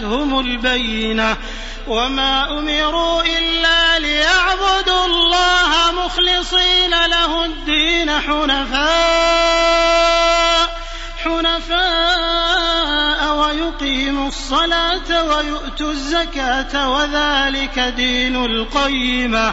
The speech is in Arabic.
جاءتهم البينة وما أمروا إلا ليعبدوا الله مخلصين له الدين حنفاء حنفاء ويقيموا الصلاة ويؤتوا الزكاة وذلك دين القيمة